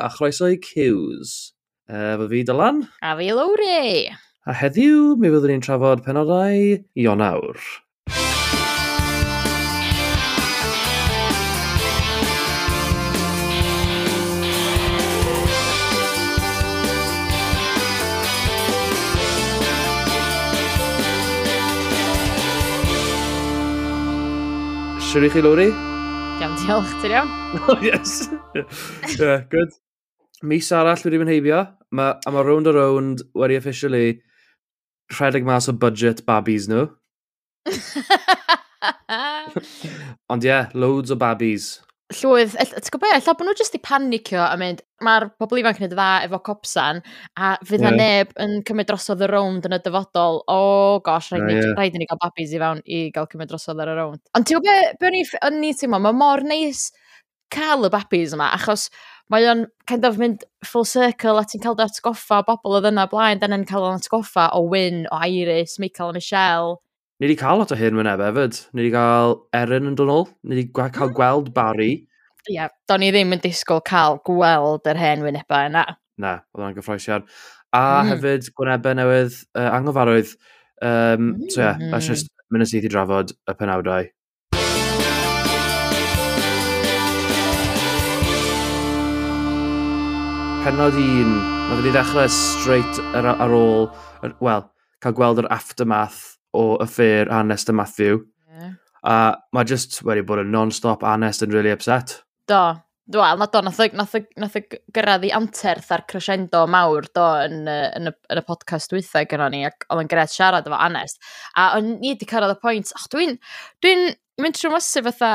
a chroeso i Cews. E, fy fi Dylan. A fi Lowry. A heddiw, mi fyddwn ni'n trafod penodau Ionawr. Siwr i chi, Lowry? Iawn, diolch, ti'n iawn? oh, yes. yeah, good mis arall wedi mynd heibio, ma, a mae round a round wedi officially rhedeg mas o budget babis nhw. Ond ie, yeah, loads o babis. Llwydd, ti'n gwybod, lla bod nhw jyst i panicio a mynd, mae'r pobl ifanc yn dda efo copsan, a fydd yeah. neb yn cymryd drosodd y rownd yn y dyfodol. O, oh, gosh, rhaid, yeah, yeah. rhaid i ni gael babis i fewn i gael cymryd drosodd ar y rownd. Ond ti'n gwybod, be o'n ni teimlo, mae mor neis cael y babis yma, achos mae o'n kind of mynd full circle a ti'n cael dy atgoffa o bobl oedd yna blaen, dan yn cael o'n atgoffa o Wyn, o Iris, Michael a Michelle. Ni wedi cael lot o hyn myneb hefyd. Ni wedi cael Erin yn dod nôl. Ni wedi cael mm. gweld Barry. Ie, yeah, do'n ni ddim yn disgwyl cael gweld yr hen wynebau yna. Na, oedd o'n gyffroesiad. A mm. hefyd gwynebau newydd uh, anghyfarwydd. Um. So ie, mm. yeah, that's just mynd y i drafod y penawdau penod un, mae wedi dechrau straight ar, ar ôl, wel, cael gweld yr aftermath o y ffyr Anest dy Matthew. Yeah. A mae just wedi bod yn non-stop anest yn really upset. Do. Wel, na do, nath o, nath o, nath o gyrraedd i anterth ar crescendo mawr do yn, yn, y, yn y podcast dwythau gyda ni, ac oedd yn gred siarad efo Anest. A o'n i wedi cyrraedd y pwynt, ach, dwi'n dwi mynd trwy masif fatha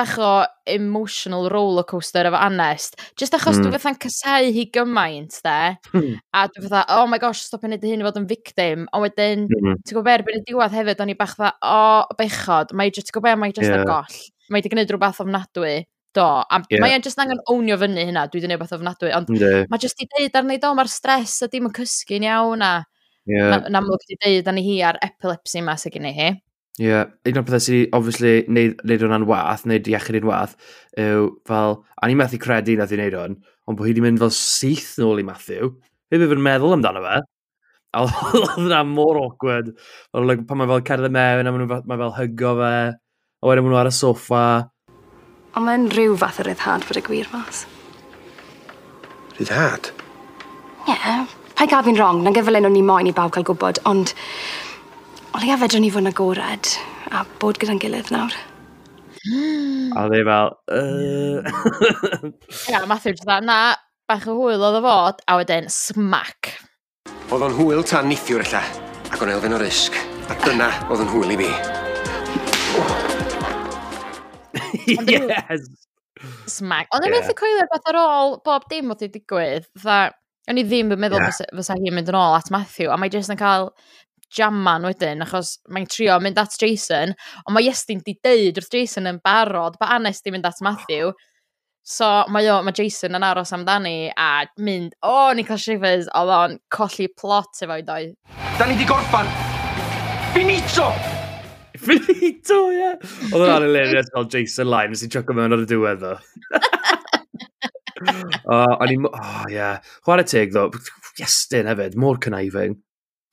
bach o emotional rollercoaster efo Anest, Just achos mm. dwi fatha'n casau hi gymaint, de, mm. a dwi fatha, oh my gosh, stop yn hyn i fod yn victim, a wedyn, mm. ti'n gwybod erbyn y diwedd hefyd, o'n i bach dda, o, oh, bechod, mae jyst, ti'n gwybod be, mae just yeah. ar goll, mae wedi gwneud rhywbeth ofnadwy, do, a yeah. mae'n e just angen ownio fyny hynna, dwi wedi gwneud rhywbeth ofnadwy, ond yeah. mae just i ddeud arni, do, mae'r stres a dim yn cysgu'n iawn, a, yeah. na, na mwg di ddeud arni hi ar epilepsi yma sy'n gen i hi. Ie, yeah. un o'r pethau sydd, obviously, neud, neud hwnna'n wath, neud iechyd i'n wath, yw fel, a ni'n methu credu nath i wneud hwn, ond bod hi wedi mynd fel syth nôl i Matthew. fe bydd yn meddwl amdano fe. A oedd yna mor awkward. Ond like, pan mae fel cerdded mewn, a mae ma fel hygo fe, a wedyn maen nhw ar y soffa. Ond mae'n rhyw fath o ryddhad bod y gwir mas. Ryddhad? Ie, yeah, pa'i gael fi'n wrong, na'n gyfle nhw'n ni moyn i bawb cael gwybod, ond O leia fedrwn ni fod yn agored a bod gyda'n gilydd nawr. a dde fel... Uh... Ia, Matthew dda, na, bach o hwyl oedd o fod, a wedyn smac. Oedd o'n hwyl tan nithiwr ella, ac o'n elfen o risg. A dyna oedd yn hwyl i fi. yes! Smac. Ond yeah. methu coelio beth ar ôl bob dim oedd wedi digwydd. Dda, o'n i ddim yn meddwl yeah. fysa hi'n mynd yn ôl at Matthew, a mae jyst yn cael jaman wedyn, achos mae'n trio mynd at Jason, ond mae Iestyn di deud wrth Jason yn barod, ba Anes di mynd at Matthew. So mae, o, mae Jason yn aros amdani a mynd, o, oh, Nicholas Shivers, oedd o'n colli plot efo i doi. Da ni di gorffan! Finito! Finito, ie! Yeah. Oedd o'n anileriad fel Jason Lyme sy'n choco mewn ar y diwedd o. uh, o'n i... Oh, ie. Yeah. Chwarae teg, ddo. Iestyn hefyd, mor conniving.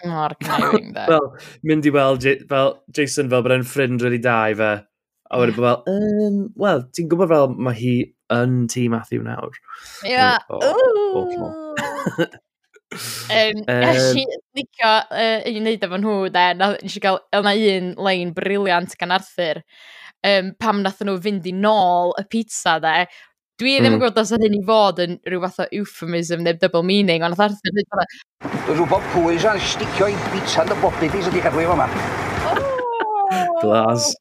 Mor cnewing, dde. Fel, mynd i weld fel Jason fel bod e'n ffrind really da i fe. A wedi bod fel, um, wel, ti'n gwybod fel mae hi yn tîm Matthew nawr. Ia, ww! Um, Nes i ddicio uh, i wneud efo nhw, de, nes i gael, yna un lein briliant gan Arthur, um, pam nath nhw fynd i nôl y pizza, de, Dwi ddim mm. yn gwybod os oedd hyn i fod yn rhyw fath o euphemism neu double meaning, ond oedd Arthur ddim yn... Rwbob pwys a'n sticio i bita yn y bobi di sydd wedi cadw i fo ma. Oh! Glas.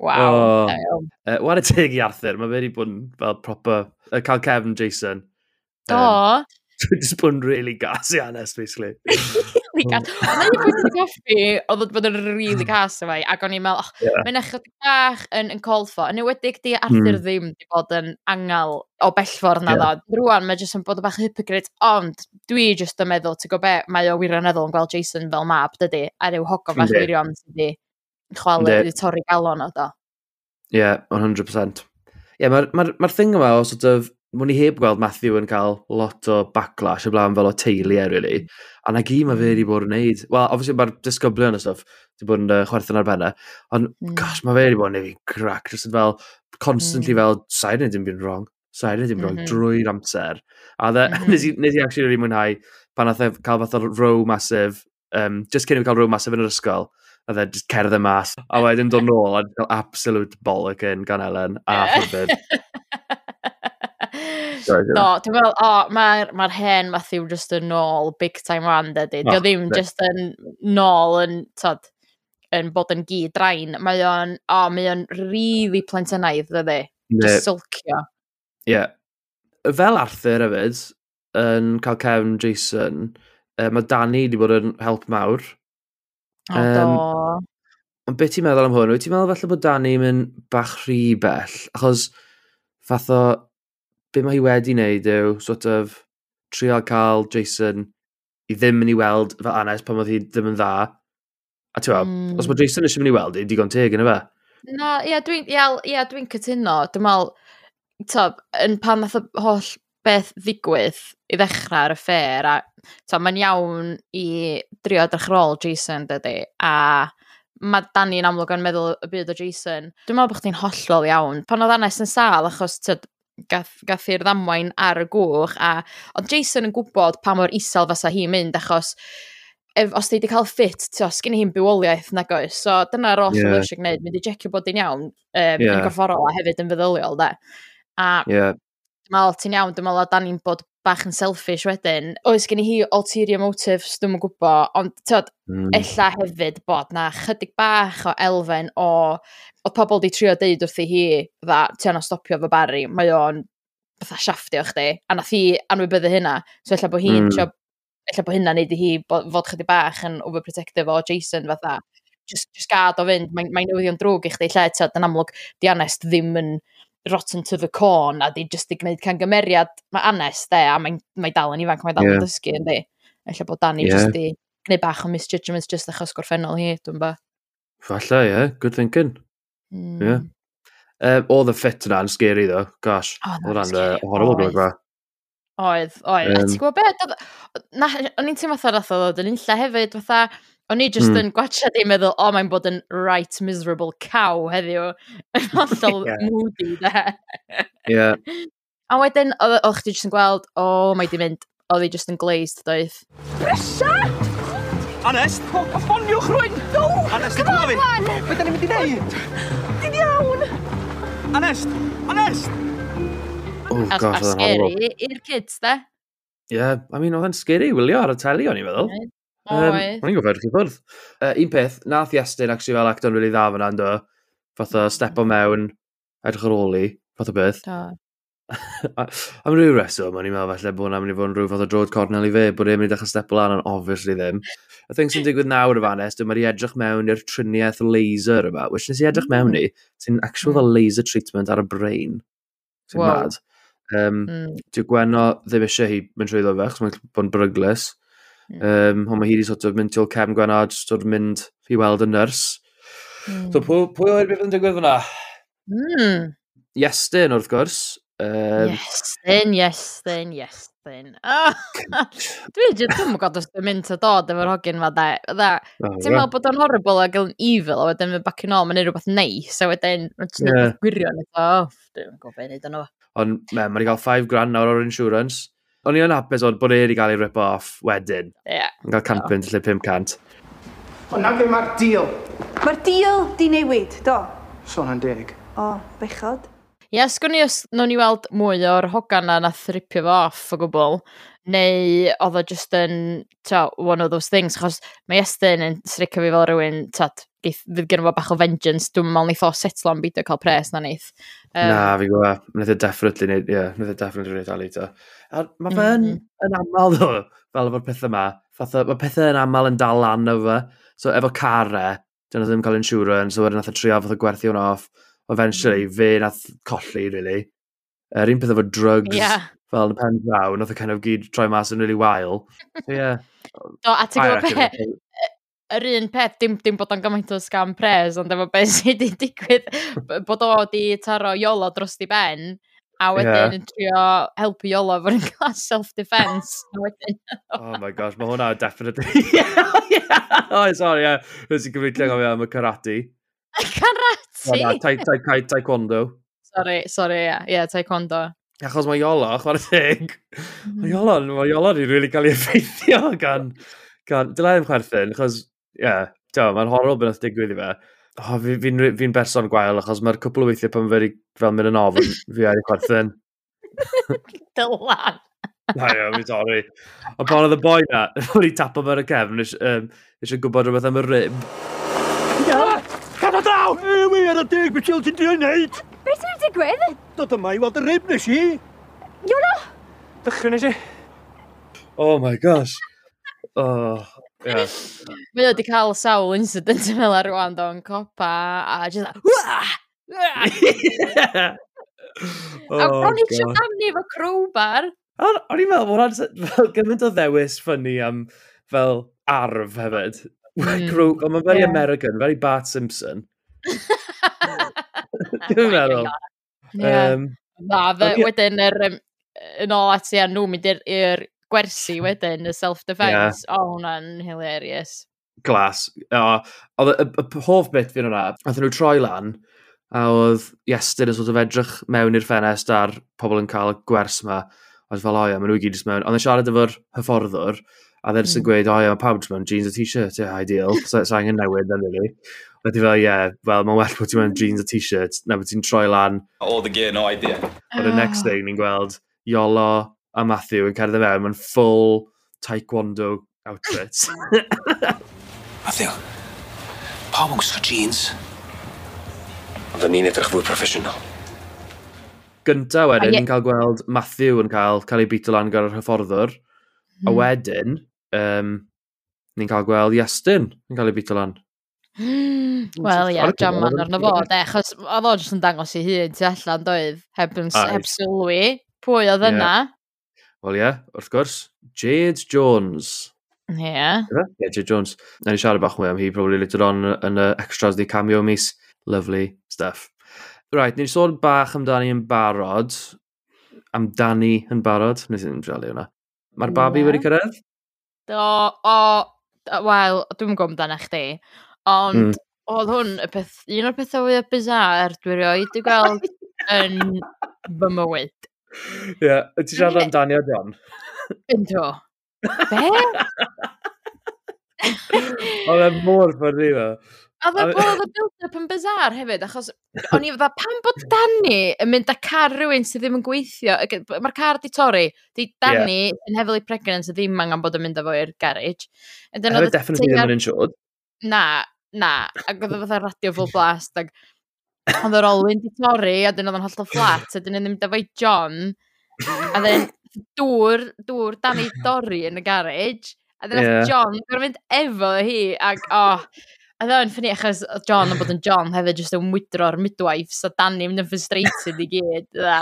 Waw. Oh. Uh, Wan y teg i Arthur, mae fe wedi bod yn fel proper... Uh, cael Kevin Jason. Um, Do. Dwi'n just bod yn really gas i Anes, basically. really gas. Ond yna i pwynt i goffi, oedd bod yn really gas efo i, ac o'n i'n meddwl, oh, yeah. mae'n eich bach yn, yn colfo. Yn ewedig di Arthur mm. ddim wedi bod yn angal o bellffordd na yeah. ddo. Rwan mae jyst yn bod yn bach hypocrite, ond dwi jyst yn meddwl, ti'n gobe, mae o wirioneddol yn gweld Jason fel mab, dydy, a ryw hogo bach wirion sydd wedi chwalu, wedi torri galon o do. Ie, yeah, 100%. Ie, yeah, mae'r ma, ma, ma thing yma o sort of Mwyn i heb gweld Matthew yn cael lot o backlash y blaen fel o teulu e, really. A na gym mae fe wedi bod yn neud. Wel, obviously mae'r disgyblion y stuff wedi bod yn uh, chwerthu'n arbenna. Ond, mm. gosh, mae fe wedi bod yn neud crack. Just yn fel, constantly mm. fel, sa'n wneud dim byd wrong. Sa'n wneud dim byd wrong mm -hmm. drwy'r amser. A dde, mm -hmm. nes i actually really mwynhau pan oedd cael fath o row masif, um, just cyn i fi cael row masif yn yr ysgol a dde just cerdd y mas, a wedyn dod nôl a cael absolute bollock yn gan Elen, a ffyrdd. Do, ti'n meddwl, o, mae'r ma hen Matthew just yn nôl big time rand dydy. Dio oh, ddim ne. just yn nôl yn, tod, yn bod yn gyd drain. Mae o'n, o, oh, mae o'n really plentynaidd ydy. Just silcio. Ie. Yeah. Fel Arthur hefyd, yn cael cefn Jason, uh, mae Danny wedi bod yn help mawr. O, um, do. Ond beth ti'n meddwl am hwn? Wyt ti'n meddwl falle bod Danny yn bach rhy bell? Achos fath o be mae hi wedi wneud yw sort of trial cael Jason i ddim yn ei weld fy anes pan oedd hi ddim yn dda. A ti'n mm. os hmm. mae Jason eisiau mynd i weld i, digon teg yn y fe. Na, ia, dwi'n dwi, ia, ia, dwi cytuno. Dwi'n meddwl, tob, yn pan nath y holl beth ddigwydd i ddechrau ar y ffer, a tob, mae'n iawn i drio edrych ar ôl Jason, dydy, a mae Danny amlwg yn meddwl y byd o Jason. Dwi'n meddwl bod chdi'n hollol iawn. Pan oedd Anes yn sal, achos tyd, gath, gath i'r ddamwain ar y gwch. A, ond Jason yn gwybod pa mor isel fysa hi'n mynd, achos ef, os ti wedi cael ffit, os gen i hi'n bywoliaeth nag oes. So dyna'r oll yeah. eisiau gwneud, mynd i jecio bod hi'n iawn um, yeah. yn gorfforol a hefyd yn feddyliol, de. A yeah. dwi'n meddwl ti'n iawn, dwi'n meddwl a dan ni'n bod bach yn selfish wedyn. Oes gen i hi ulterior motives, dwi'n yn gwybod, ond tyd, mm. ella hefyd bod na chydig bach o elfen o, oedd pobl di trio deud wrthi hi, dda, ti anna stopio fy bari, mae o'n fatha siafftio chdi, a nath hi anwybyddu hynna, so ella bod hi'n mm. trio, ella bod hynna neud i hi bod, fod chydig bach yn overprotective o Jason fatha. Just, just gad o fynd, mae'n mae newyddion drwg i chdi, lle tyd, yn amlwg, di anest ddim yn rotten to the corn a di just i gwneud cangymeriad, mae anes de, a mae'n mae dal yn ifanc, mae dal yn yeah. dysgu yn di. Ella bod Dani yeah. just i gwneud bach o misjudgments just achos gorffennol hi, dwi'n ba. falle ie, yeah. good thinking. Mm. Yeah. Um, oedd y ffit yna yn scary ddo, gosh. Oedd oh, yna'n uh, horrible gwrdd fa. Oedd, oedd. Um, Ti'n gwybod beth? O'n i'n teimlo fatha rath oedd yn unlla hefyd, fatha, O'n i just mm. yn gwachad i'n meddwl, o, oh, mae'n bod yn right miserable cow heddiw. Yn hollol yeah. moody, de. yeah. A wedyn, o'ch chdi just yn gweld, o, oh, mae di mynd. Oedd hi just yn glazed, doedd. Pressure! Anest! O, pafoniwch rwy'n! No! Anest, dwi'n gofyn! Be da ni'n mynd i neud? Dwi'n iawn! Anest! Anest! Oh, gosh, oedd yn horrible. I'r kids, de? Ie, yeah, I mean, oedd yn scary wylio ar y teli, o'n i'n meddwl. Um, O'n i'n gofod chi ffwrdd. Uh, un peth, nath Iestyn actually fel actor really dda fan ando. o step o mewn, edrych ar ôl i, fath o beth. Da. Am ryw reswm, o'n i'n meddwl falle bod hwnna'n mynd i fod yn rhyw fath o drod cornel i fe, bod e'n mynd i ddechrau step o lan, ond obviously ddim. Y thing sy'n digwydd nawr y fannes, dyma di edrych mewn i'r triniaeth laser yma, which nes i edrych mewn i, sy'n actual fel laser treatment ar y brain. Sy'n wow. mad. Um, mm. Dwi'n gwenno ddim eisiau hi mynd trwy ddofech, mae'n bod yn bryglis. Um, ond mae hi wedi sort of mynd til cefn just sort of mynd i weld y nyrs. Mm. So pwy, pwy o'r beth yn digwydd fyna? Mm. Iestyn wrth gwrs. Um, Iestyn, Iestyn, Iestyn. Oh, dwi jyst ddim yn gwybod os dwi'n mynd o dod efo'r hogyn fa da. Oh, ti'n meddwl bod o'n horrible ac yn evil, a wedyn mynd back yn ôl, mae'n neud rhywbeth neis, a wedyn mae'n yeah. gwirion eto. Oh, dwi'n gwybod beth i wneud o'n o. Ond, mae'n ma cael 5 grand nawr o'r insurance o'n i yn hapus oedd bod e wedi cael ei rip-off wedyn. Ie. Yeah. Yn cael campyn lle 500. Hwna fe mae'r deal. Mae'r deal di newid, do? Son yn deg. O, bechod. Ie, yes, sgwn i os nhw'n i weld mwy o'r hogan na nath ripio fo off o gwbl neu oedd o just yn ta, one of those things, achos mae Estyn yn sricio fi fel rhywun, ta, fydd gen fo bach o vengeance, dwi'n meddwl neith o setlo am beidio cael pres na neith. Um, na, fi gwybod, wnaeth e definitely neud, ie, yeah, wnaeth e definitely neud ali ta. Mae fe yn, mm. yn aml ddo, fel efo'r pethau yma, mae pethau yn aml yn dal lan o fe, so efo carau, dyna ddim cael insurance, so wedyn nath e trio fath o gwerthu hwn off, eventually, mm. fe nath colli, really. Yr er, un peth efo drugs, yeah fel yn y pen draw, nath o kind of gyd troi mas yn really wael. So, yeah. Do, a ti'n gwybod beth, yr un peth, dim, dim bod o'n gymaint o scam pres, ond efo beth sydd wedi digwydd, bod o wedi taro iolo dros di ben, a wedyn yeah. yn trio helpu iolo fo'r yn cael self-defense. oh my gosh, mae hwnna definitely... yeah, yeah. Oh, sorry, yeah. Rwy'n gyfeillio gofio am y karate. Karate? Oh, taekwondo. Sorry, sorry, yeah, yeah taekwondo. Achos mae Iolo, chwarae teg, mhm. mae Iolo, mae Iolo ni'n really cael ei effeithio gan... gan dylai ddim chwerthin, achos, ie, yeah, mae'n horror beth digwydd i fe. Oh, fi'n fi, fi, fi berson gwael, achos mae'r cwpl o weithiau pan fe fel mynd yn ofn, fi ar ei chwerthin. Dylan! Na iawn, fi'n torri. Ond pan oedd y boi na, ro'n i tapo fe'r cefn, eisiau gwybod rhywbeth am y rib. Ia! Cadw draw! Ewi, ar y dig, beth ti'n dwi'n neud? Beth sy'n digwydd? Dod yma i weld y rib nes i. Iolo! Dychryn nes i. Oh my gosh. Oh, yeah. Mae wedi cael sawl incident yn fel ar rwan do'n copa a just like, A bron oh, i siarad efo crowbar. O'n i'n meddwl bod fel gymaint o ddewis ffynnu am fel arf hefyd. Mm. Ond mae'n very American, very Bart Simpson. Dwi'n meddwl. Um, Na, fe, okay. wedyn, yr, um, yn ôl at ia, nhw mynd i'r gwersi wedyn, y self-defense. Yeah. O, oh, hwnna'n hilarious. Glas. O, oedd y, y, y hoff bit fi'n hwnna, oedd nhw troi lan, a oedd Iestyn yn sort of edrych mewn i'r ffenest ar pobl yn cael y gwers yma. Oedd fel, oia, maen nhw i gyd mewn. Ond yn siarad efo'r hyfforddwr, a ddyn sy'n mm. gweud, oia, mae pawb mewn jeans a t-shirt, yeah, ideal. so, so angen newid, then, really. A di fel, ie, yeah, wel, mae'n well bod ti'n mewn jeans a t-shirt, na bod ti'n troi lan. All the gear, no idea. Ond oh. y next ah. thing, ni'n gweld Iolo a Matthew yn cerdded mewn, mae'n full taekwondo outfits. Matthew, pawb yn gwisgo jeans. Ond o'n i'n edrych fwy professional. Gynta wedyn, ni'n cael gweld Matthew yn cael, cael ei bito lan gyda'r hyfforddwr. Hmm. A wedyn, um, ni'n cael gweld Iestyn yn cael ei bito lan. Wel ie, ia, jaman arno fo, de, achos oedd o jyst yn dangos i hun tu allan doedd, heb, yn, heb sylwi, pwy oedd yna. Wel ie, wrth gwrs, Jade Jones. Ie. Yeah. yeah, Jade Jones. Na ni siarad bach mwy am hi, probably later on yn y extras di cameo mis. Lovely stuff. Right, ni'n sôn bach amdani yn barod. Amdani yn barod. Nes i'n rhaid hwnna. Mae'r babi yeah. wedi cyrraedd? Do, o, wel, dwi'n gwybod amdano chdi. Ond mm. oedd hwn y peth, un o'r pethau fwyaf bizar dwi rioed i gweld yn fy mywyd. Ie, yeah. ti siarad am Daniel John? Ynddo. Be? Oedd e mor ffyrdd i e fe. A dda bod e y build-up yn bizar hefyd, achos o'n i fydda, pam bod Danny yn mynd â car rhywun sydd ddim yn gweithio, mae'r car di torri, di Danny yeah. yn heavily pregnant sydd ddim angen bod yn mynd â fo i'r garage. Hefyd definitely ddim yn insured. Na, na, ac oedd o fatha radio full blast, ac oedd o'r olwyn di torri, a dyn oedd o'n hollol flat, a dyn ddim defo'i John, a dyn dŵr, dŵr dan ei dorri yn y garage, a dyn yeah. John, gwrdd mynd efo hi, ac o, oh, A dda yn ffynnu achos John yn bod yn John hefyd jyst yn wydro'r midwife, so Danny mynd yn frustrated i gyd. Dda.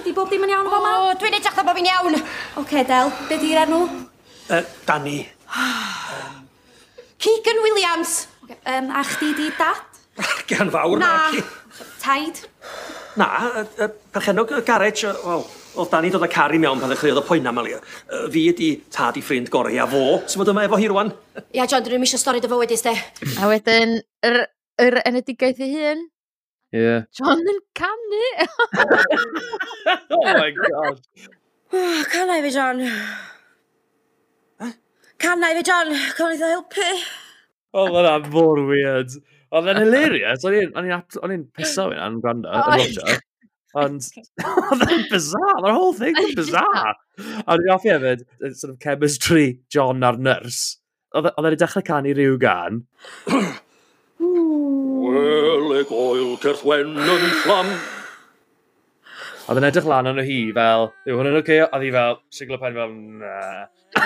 Ydy bob dim yn iawn efo ma? O, dwi'n edrych dda bod fi'n iawn. Oce, okay, Del, be di'r enw? Uh, Danny. Ah. Keegan Williams. Okay. Um, a chdi di dad? Gan fawr na. Na, taid. Na, y perchenog y garej, wel, oedd Dani dod â i mewn pan ddechreuodd y poen am Alia. Fi ydi tad i ffrind gorau a fo, sy'n bod yma efo hi rwan. Ia, John, dyn nhw'n eisiau stori dy fywyd ysde. A wedyn, yr, yr enedigaeth ei hun. Ie. Yeah. John yn canu. oh my god. Oh, canau fi, John. Canna i fi, John, cawn i dda helpu. O, oh, mae'n mor weird. Oedd e'n hilarious. O'n i'n piso fi'n yn gwrando, yn oh. watcho. Ond, oedd e'n bizarre. The whole thing was oh, bizarre. A dwi'n offi hefyd, sort of chemistry John a'r nurse. Oedd e'n e dechrau canu rhyw gan. Wel, ag goel certhwen yn fflam. Oedd e'n edrych lan yn o hi fel, yw hwn yn oce? Oedd hi fel, siglo pen fel, na.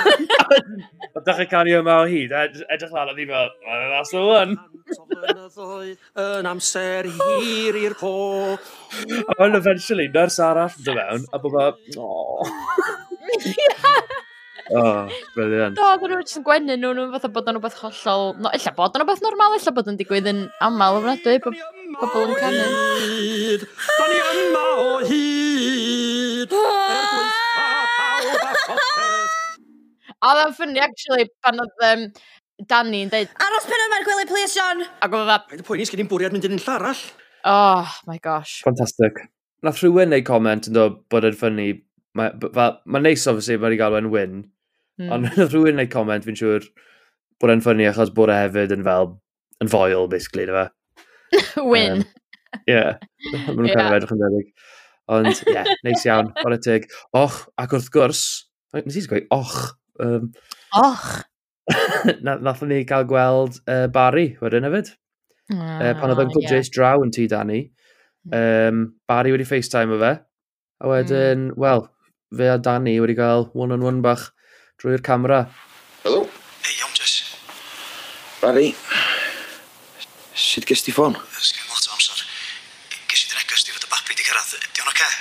Ond dechrau canu yma o hyd, edrych lan o ddim fel, mae'n ras o one. yn amser hir i'r co. A mae'n eventually, nyrs arall yn dod mewn, a bod fel, Oh, Oh, brilliant. Do, dyn nhw'n yn gwenu nhw, nhw'n fatha bod yn rhywbeth hollol... No, illa bod yn rhywbeth normal, illa bod yn digwydd yn aml, o'n edrych, bod pobl yn canu. Hyd, Da ni yma o hyd! Oedd o'n ffynnu, actually, pan oedd um, Danny yn dweud... Aros pen yma'r gwely, please, John! Ac oedd dda... Mae'n poeni, sgyn i'n bwriad mynd yn unlla arall. Oh, my gosh. Fantastic. Nath rhywun neud comment yn dod bod yn ffynnu. Mae'n ma, ma neis, obviously, mae'n i gael yn win. Mm. Ond nath rhywun neud comment, fi'n siŵr, bod yn ffynnu achos bod e hefyd yn fel, yn foel, basically, na fe. win. Um, yeah. Mae'n nhw'n cael edrych yn debyg. Ond, ie, yeah, neis iawn, chwarae teg. Och, ac wrth gwrs, nes i'n gweud och, Um, Och! nath ni gael gweld uh, Barry wedyn hefyd. Ah, uh, pan oedd Uncle yeah. Jace draw yn tŷ Danny, um, Barry wedi FaceTime o fe. A hmm. wedyn, mm. wel, fe a Danny wedi cael one-on-one -on -one bach drwy'r camera. Helo? Hei, iawn, Jess. Barry, sut gest ti ffôn? Sgyn lot o amser. Ges i dy neges di fod y babi di cyrraedd. Di o'n oce? Okay?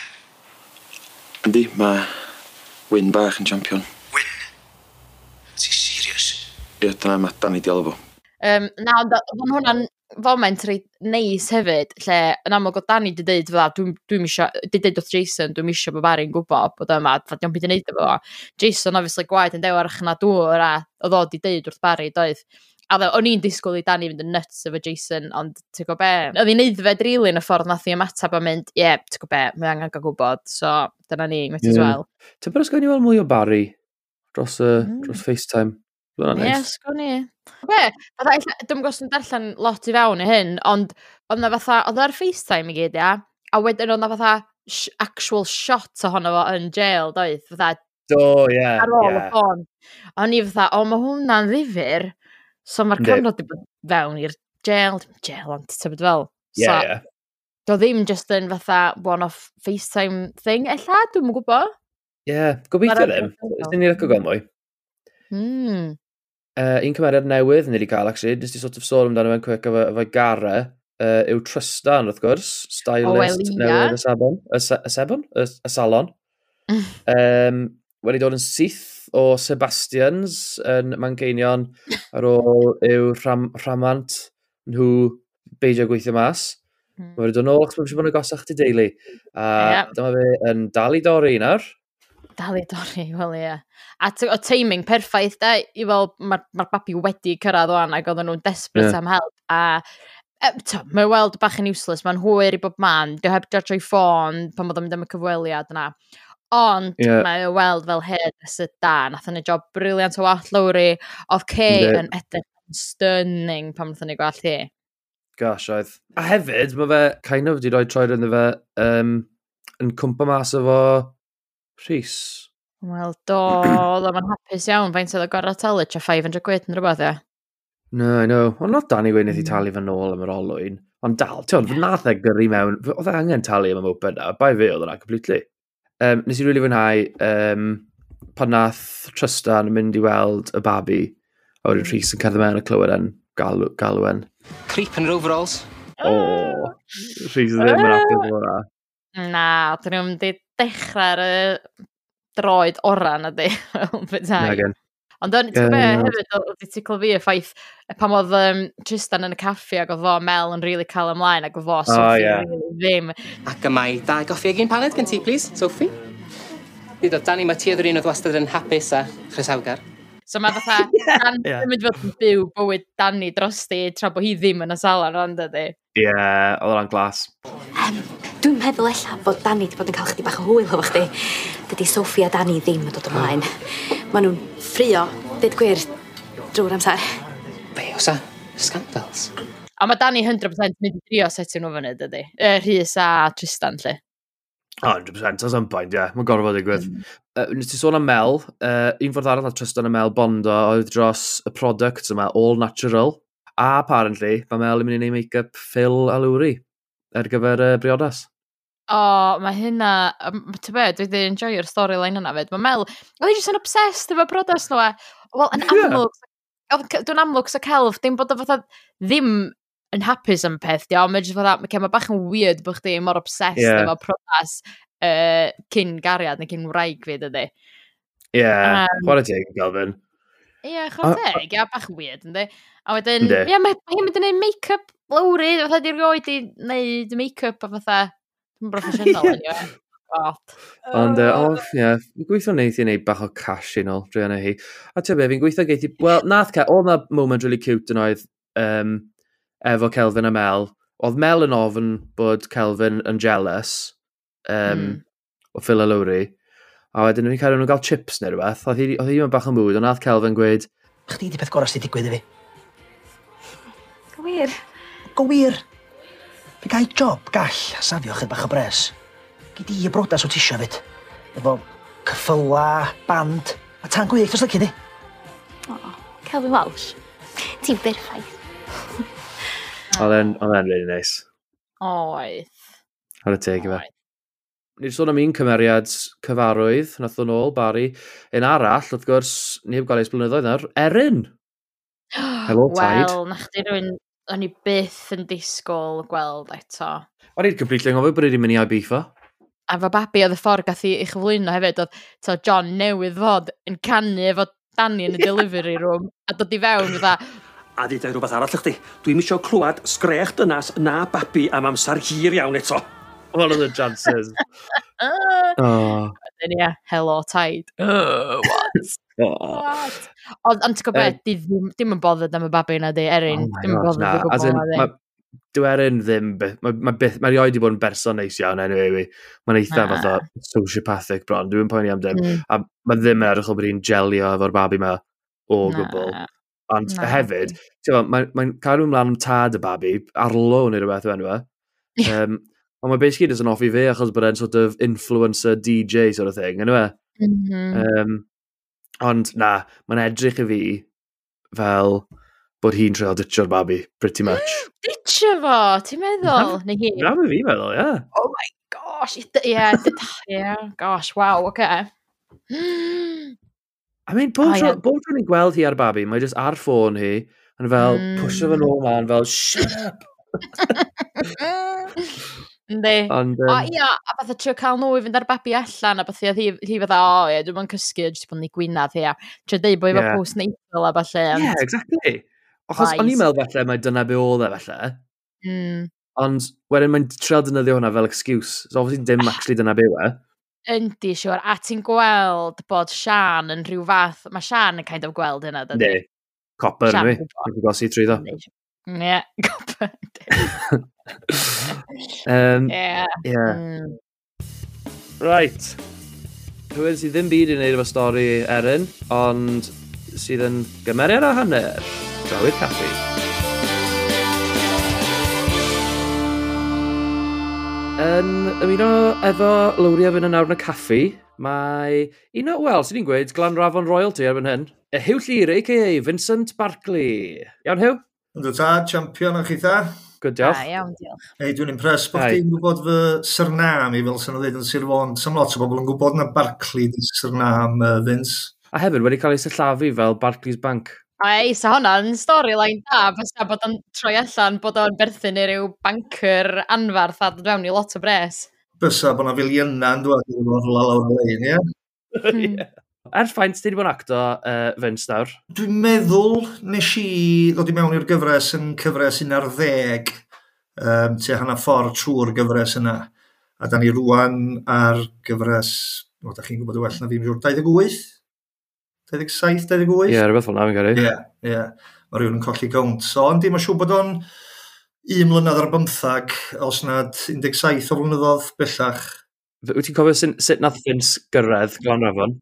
Yndi, mae Wyn bach yn champion. Ie, dyna mae dan ni diolch fo. Um, na, ond o'n hwnna'n foment reit neis hefyd, lle yn amlwg o Dani di dweud fydda, dwi'n dwi isio, di dweud wrth Jason, dwi'n isio bod Barry'n gwybod bod yma, fod diolch byd yn neud efo fo. Jason, obviously, gwaed yn dewarach ychna dŵr a oedd o di dweud wrth Barry, doedd. A dde, o'n i'n disgwyl i Dani fynd yn nuts efo Jason, ond ti'n gwybod be? Oedd hi'n eiddfed rili yn y ffordd nath i ymateb a mynd, ie, yeah, ti'n gwybod be, mae angen gael gwybod, so dyna ni, might yeah. as well. Ti'n barod sgwini weld mwy o Barry dros, uh, mm. dros FaceTime? Ie, nice. sgwn i. Be, fatha, dwi'n gwrs yn darllen lot i fewn i hyn, ond oedd na fatha, oedd e ar FaceTime i gyd, ia, a wedyn oedd na fatha sh actual shot ohono fo yn jail, doedd, fatha, Do, ie. Yeah, ar ôl yeah. y ffôn. O'n i fatha, o, mae hwnna'n ddifur, so mae'r cyfnod wedi bod fewn i'r jail, dim jail, ond ti'n bod fel. Ie, so, yeah. Do ddim just yn fatha one-off FaceTime thing, ella, dwi'n mwyn gwybod. Ie, yeah, gobeithio ddim. Ydyn ni'n rhaid gweld mwy. Hmm uh, un cymeriad newydd ni wedi cael, actually, nes di sort of sôn amdano fe'n cwic efo, efo gara, uh, yw Tristan, wrth gwrs, stylist oh, newydd y sabon, y, y sebon, y, y salon. um, wedi dod yn syth o Sebastians yn Manceinion ar ôl yw rham, rhamant nhw beidio gweithio mas. Mm. Mae wedi dod yn ôl, achos mae'n siŵr bod yn gosach ti deulu. A yeah. dyma fe yn dal i dorri un ar dal i dorri, wel ie. A o timing perffaith, da, i fel, mae'r ma babi wedi cyrraedd o'n ac oedden nhw'n desperate yeah. am help. A e, to, mae weld bach yn useless, mae'n hwyr i bob man, dio heb dod o'i ffôn pan oedd o'n mynd am y cyfweliad yna. Ond yeah. mae o weld fel hyn sydd da, nath yn y job briliant o wath lawri, oedd Kay yeah. yn edrych yn stunning pan wnaethon ni gweld hi. Gosh, oedd. A hefyd, mae fe kind of wedi rhoi troed yn fe um, yn cwmpa mas efo Rhys. Wel, do, oedd o'n hapus iawn, faint oedd o gorau talu, tra 500 quid yn rhywbeth, ie. No, I know. Ond not Danny Wyn wedi talu fan nôl am yr olwyn. Ond dal, ti'n yeah. nath e gyrru mewn, oedd e angen talu am y mwpen na, bai fe oedd yna, completely. Um, nes i rili really fwynhau um, pan nath Tristan yn mynd i weld y babi, a wedyn hmm. Rhys yn cerdded mewn y clywed yn galw, galwen. Creep yn overalls. O, oh, Rhys ddim yn apus o hwnna. Na, dyn nhw'n di dechrau ar y droed oran ydy. Ond o'n ti'n be hefyd oedd ti clyfu y ffaith pam oedd um, Tristan yn y caffi ac oedd fo Mel yn really cael ymlaen ac oedd fo Sophie oh, yeah. really ddim. Ac y mae dau goffi ag un paned gen ti, please, Sophie. Dyd o Danny, mae ti yr un oedd wastad yn hapus a chrysawgar. So mae fatha, Dan yeah. ddim yn fod yn byw bywyd Danny drosti tra bod hi ddim yn y salon rhan ydi. Ie, yeah, oedd o'n glas. Um, Dwi'n meddwl ella bod Danny wedi bod yn cael chdi bach o hwyl efo chdi. Dydy Sophie a Danny ddim yn dod ymlaen. Maen nhw'n ffrio, dweud gwir, drwy'r amser. Be, oes a scandals? A mae Danny 100% mynd i drio setio nhw fyny, dydy. Er, Rhys a Tristan, lle. 100%, that's on point, ie. Yeah. Mae'n gorfod digwydd. Mm. Uh, nes ti sôn am Mel, uh, un ffordd arall a Tristan a Mel Bondo oedd dros y product yma, All Natural. A apparently, mae Mel yn mynd i wneud make-up Phil a Lwri ar gyfer uh, briodas. O, oh, mae hynna... Ty be, dwi wedi enjoy'r storyline yna fyd. Mae Mel... Oedd hi jyst yn obsessed efo brodas nhw e. Wel, yn amlwg... Yeah. Dwi'n amlwg sy'n celf, dim bod o fatha ddim yn hapus am peth, di, ond mae jyst fatha, mae ma bach yn weird bod chdi mor obsessed yeah. efo prodas uh, cyn gariad neu cyn wraig fi, dydy. Ie, yeah, um, chwarae teg, Galvin. Ie, yeah, chwarae teg, ia, bach weird, ynddi. A wedyn, ie, yeah, mae hi'n mynd i wneud make-up lawri, fatha di'r goed i wneud make-up a fatha, yn broffesiynol, anyway. Ond, o, oh. ie, fi'n gweithio wneud i wneud bach o cash i nôl, drwy yna hi. A ti'n be, fi'n gweithio geithi, wel, nath ca, oedd na moment really cute yn oedd, um, efo Kelvin a Mel. Oedd Mel yn ofyn bod Kelvin yn jealous um, mm. o Phil a Lowry. A wedyn ni'n cael nhw'n gael chips neu rhywbeth. Oedd hi ddim yn bach yn mwyd, ond nath Kelvin gweud... Chdi di peth gorau sydd wedi digwydd i fi. Gwir. Gwir. Fe gai job gall a safio chyd bach o bres. Gyd i y brodas o tisio fyd. Efo cyffyla, band, a tan gwych os lyci di. O, Kelvin Walsh. Ti'n berffaith. Oedd e'n oedd e'n really nice. Oedd. Ar y teg i fe. Ni wedi sôn am un cymeriad cyfarwydd, nath o'n ôl, Barry. Un arall, wrth gwrs, ni heb gael eis blynyddoedd nawr, Erin. Hello, Tide. Wel, na chdi rwy'n, o'n i byth yn disgwyl gweld eto. O'n i'n completely anghofio bod e i'n mynd i Ibiza. A fo babi oedd y ffordd gath i eich flyno hefyd, oedd to John newydd fod yn canu efo Danny yn y delivery room, a dod i fewn fydda, a ddeud rhywbeth arall i chdi. Dwi'n isio clywed sgrech dynas na babi am amser hir iawn eto. One of the chances? oh. Then, yeah, hello, tide. Uh, what? Oh. what? Ond, ond ti'n gwybod, uh, dim yn bothered am y babi yna di, Erin. Oh dim yn bothered am y gwybod yna di. Dwi erin ddim, mae ma, ma rioed wedi bod yn berson neis iawn anyway. Mae'n eitha ah. fatha sociopathic bron, dwi'n poeni am dim. Mm. A mae ddim yn edrych o bod hi'n gelio efo'r babi yma o gwbl. Ond Na. hefyd, mae'n mae, mae cadw ymlaen am tad y babi, arlo neu rhywbeth yw enw e. Um, ond mae basically doesn't offi fe achos bod e'n sort of influencer DJ sort of thing, enw e. Mm -hmm. um, ond na, mae'n edrych i fi fel bod hi'n treol ditio'r babi, pretty much. Ditio fo, ti'n meddwl? Na, Neu hi? Na, mae fi meddwl, ie. Yeah. Oh my gosh, ie, yeah, yeah, gosh, wow, oce. Okay. I mean, bob tro ni'n gweld hi ar babi, mae jyst ar ffôn hi, yn fel, mm. pwysio fy nôl man, fel, shut up! Yndi. Ond, um... O, ia, a fath o trio cael nhw i fynd ar babi allan, a fath hi, hi fatha, o, oh, ia, dwi'n mynd cysgu, jyst bod ni gwynad hi, a Trio deud bod yeah. efo post neidl a falle. Yeah, exactly. Achos o'n i'n meddwl falle mae dyna be oedd e falle. Mm. Ond wedyn mae'n trio dynyddio hwnna fel excuse. So obviously dim actually dyna be e. Yndi, siwr. A ti'n gweld bod Sian yn rhyw fath... Mae Sian yn kind of gweld hynna, dydy? Ne, copper, mi. Dwi'n gosi trwy ddo. Ie, copper. um, yeah. yeah. Mm. Right. Rhywun sydd ddim byd i wneud efo stori Erin, ond sydd yn gymeriad a hanner. Draw i'r caffi. Yn ymuno efo lawriau fy'n nawr yn y caffi, mae un o, wel, sy'n ni'n gweud, Glan Rafon Royalty erbyn hyn. Y Hugh Llyr, a.k.a. Vincent Barkley. Iawn, Hugh? Ynddo ta, champion o'ch eitha. Good, diolch. Ah, iawn, diolch. Ei, dwi'n impress bod ti'n gwybod fy syrnam i fel sy'n dweud yn Sir Fôn. Sam lot o bobl yn gwybod na Barclay di syrnam, uh, Vince. A hefyd wedi cael ei sillafu fel Barclays Bank. Ai, sa hwnna'n storyline da, fysa bod o'n troi allan bod o'n berthyn i ryw banker anfarth a dod fewn i lot o bres. Bysa bod yna filiyna yn dweud i'n fawr lawr y lein, ie? Hmm. Hmm. Er ffaint, ti wedi bod yn acto uh, fyns nawr? Dwi'n meddwl nes i ddod i mewn i'r gyfres yn cyfres un ar ddeg, um, te hana ffordd trwy'r gyfres yna. A da ni rwan ar gyfres, o, da chi'n gwybod y well na fi'n siŵr, 28? 27, 28. Ie, rhywbeth fel na fi'n gyrru. Ie, ie. Mae rhywun yn colli gawnt. So, ond dim mae'n siŵr bod o'n un mlynedd ar bymthag, os nad 17 o flynyddoedd bellach. Wyt ti'n cofio sut, sut nath Vince gyrraedd Glan Rafon?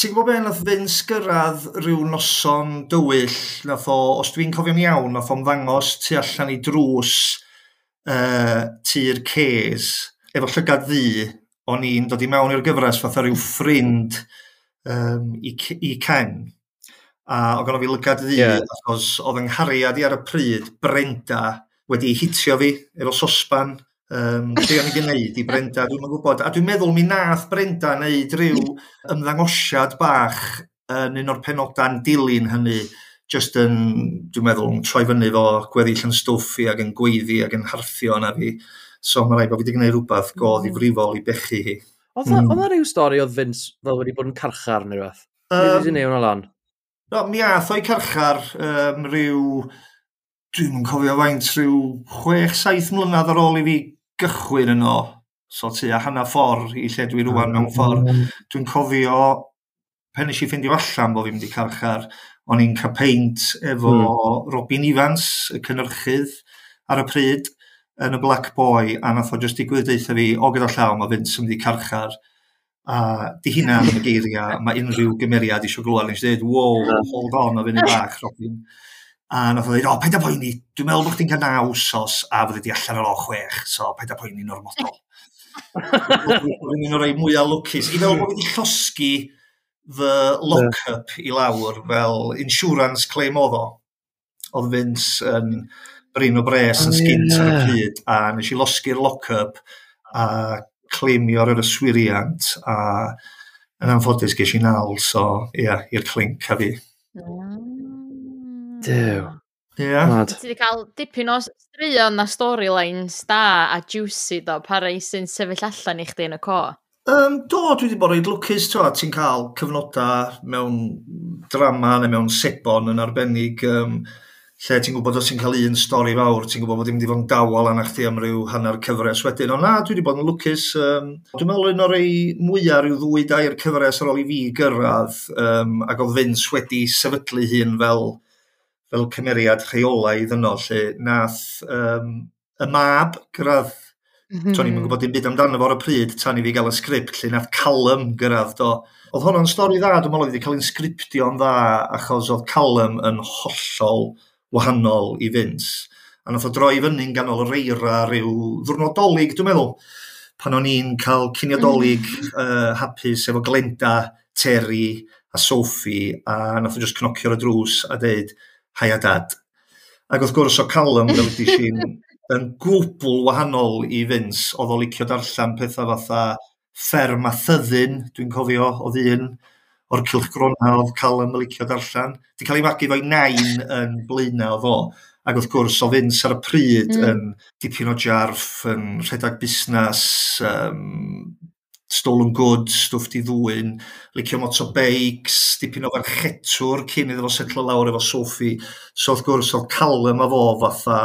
Ti'n gwybod beth nath Vince gyrraedd rhyw noson dywyll, nath o, os dwi'n cofio'n iawn, nath o'n ddangos tu allan i drws uh, tu'r ces, efo llygad ddi, o'n i'n dod i mewn i'r gyfres fatha rhyw ffrind, mm um, i, i Ken. A o gynnu fi lygad ddi, yeah. achos oedd yng nghariad i ar y pryd, Brenda wedi hitio fi efo sosban. Um, be o'n i gwneud i Brenda, dwi'n gwybod. A dwi'n meddwl mi nath Brenda wneud rhyw ymddangosiad bach yn un o'r penodau'n dilyn hynny just yn, dwi'n meddwl, yn troi fyny fo gweddill yn stwffi ac yn gweiddi ac yn harthio na fi. So mae rhaid bod fi wedi gwneud rhywbeth godd i mm. frifol i bechu hi. Oedd mm. oedd hmm. rhyw stori oedd Vince fel wedi bod yn carchar neu rhywbeth? Um, Nid wedi'n newn o lan? No, mi ath o'i carchar um, rhyw... Dwi'n yn cofio faint rhyw 6-7 mlynedd ar ôl i fi gychwyn yno. So tu a hanna ffordd i lle dwi rwan mewn hmm. ffordd. Dwi'n cofio pen nes i ffeindio allan bod fi'n mynd i carchar, o'n i'n cael peint efo mm. Robin Evans, y cynnyrchydd ar y pryd yn y Black Boy a nath o jyst digwydd deitha fi o gyda llaw mae Vince yn mynd i carchar a di hynna yn y geiriau mae unrhyw gymeriad eisiau glwad nes i dweud wow hold on o fynd bach Robin a nath o dweud o paid a poeni dwi'n meddwl bod chdi'n cael naw wsos a fyddi di allan ar o chwech so paid a poeni normodol Rwy'n un o'r rei mwyaf lwcus. I fel bod wedi llosgu fy lock-up i lawr fel insurance claim oedd o. Oedd Vince yn... Um, Bryn o Bres yn sgint ar y pryd, a nes i losgu'r lock-up a claimio'r yr yswiriant, a yn anffodus ges i nawl, so ie, yeah, i'r clink a fi. Mm. Dew. Ie. Yeah. Ti wedi cael dipyn o straeon na storylines da a juicy do, pa rei sy'n sefyll allan i chdi yn y co? Um, do, dwi wedi bod reid lwcus, ti'n cael cyfnodau mewn drama neu mewn sebon yn arbennig um, lle ti'n gwybod os ti'n cael un stori fawr, ti'n gwybod bod ddim wedi bod yn dawel anna chdi am ryw hanner cyfres wedyn. Ond na, dwi wedi bod yn lwcus. Um, dwi'n meddwl un o'r ei mwyaf rhyw ddwy dair cyfres ar ôl i fi gyrraedd, um, ac oedd Vince wedi sefydlu hun fel, fel cymeriad rheolaidd yno, lle nath um, y mab gyrraedd Mm -hmm. To'n i'n gwybod dim byd amdano fo ar y pryd tan i fi gael y sgript lle nath Callum gyrraedd do. Oedd hwnna'n stori dda, dwi'n meddwl wedi cael ein sgriptio'n dda achos oedd Callum yn hollol wahanol i Vince. A nath o droi fyny'n ganol yr eira rhyw ddwrnodolig, dwi'n meddwl, pan o'n i'n cael cyniodolig mm. uh, hapus efo Glenda, Terry a Sophie, a nath o just cnocio'r y drws a deud, hai a dad. Ac wrth gwrs o Callum, fel wedi si'n yn gwbl wahanol i Vince, oedd o licio darllen pethau fatha fferm a thyddyn, dwi'n cofio, oedd un o'r cilchgrona oedd Callum yn licio darllen. Di cael ei magu fo'i nain yn blaenau o fo. Ac wrth gwrs, o Vince ar y pryd mm. yn dipyn o jarff, yn rhedeg busnes, um, stolen goods, stwff di ddwyn, licio motorbikes, dipyn o farchetwr cyn iddo fo setlo lawr efo Sophie. So wrth gwrs, oedd Callum a fo fatha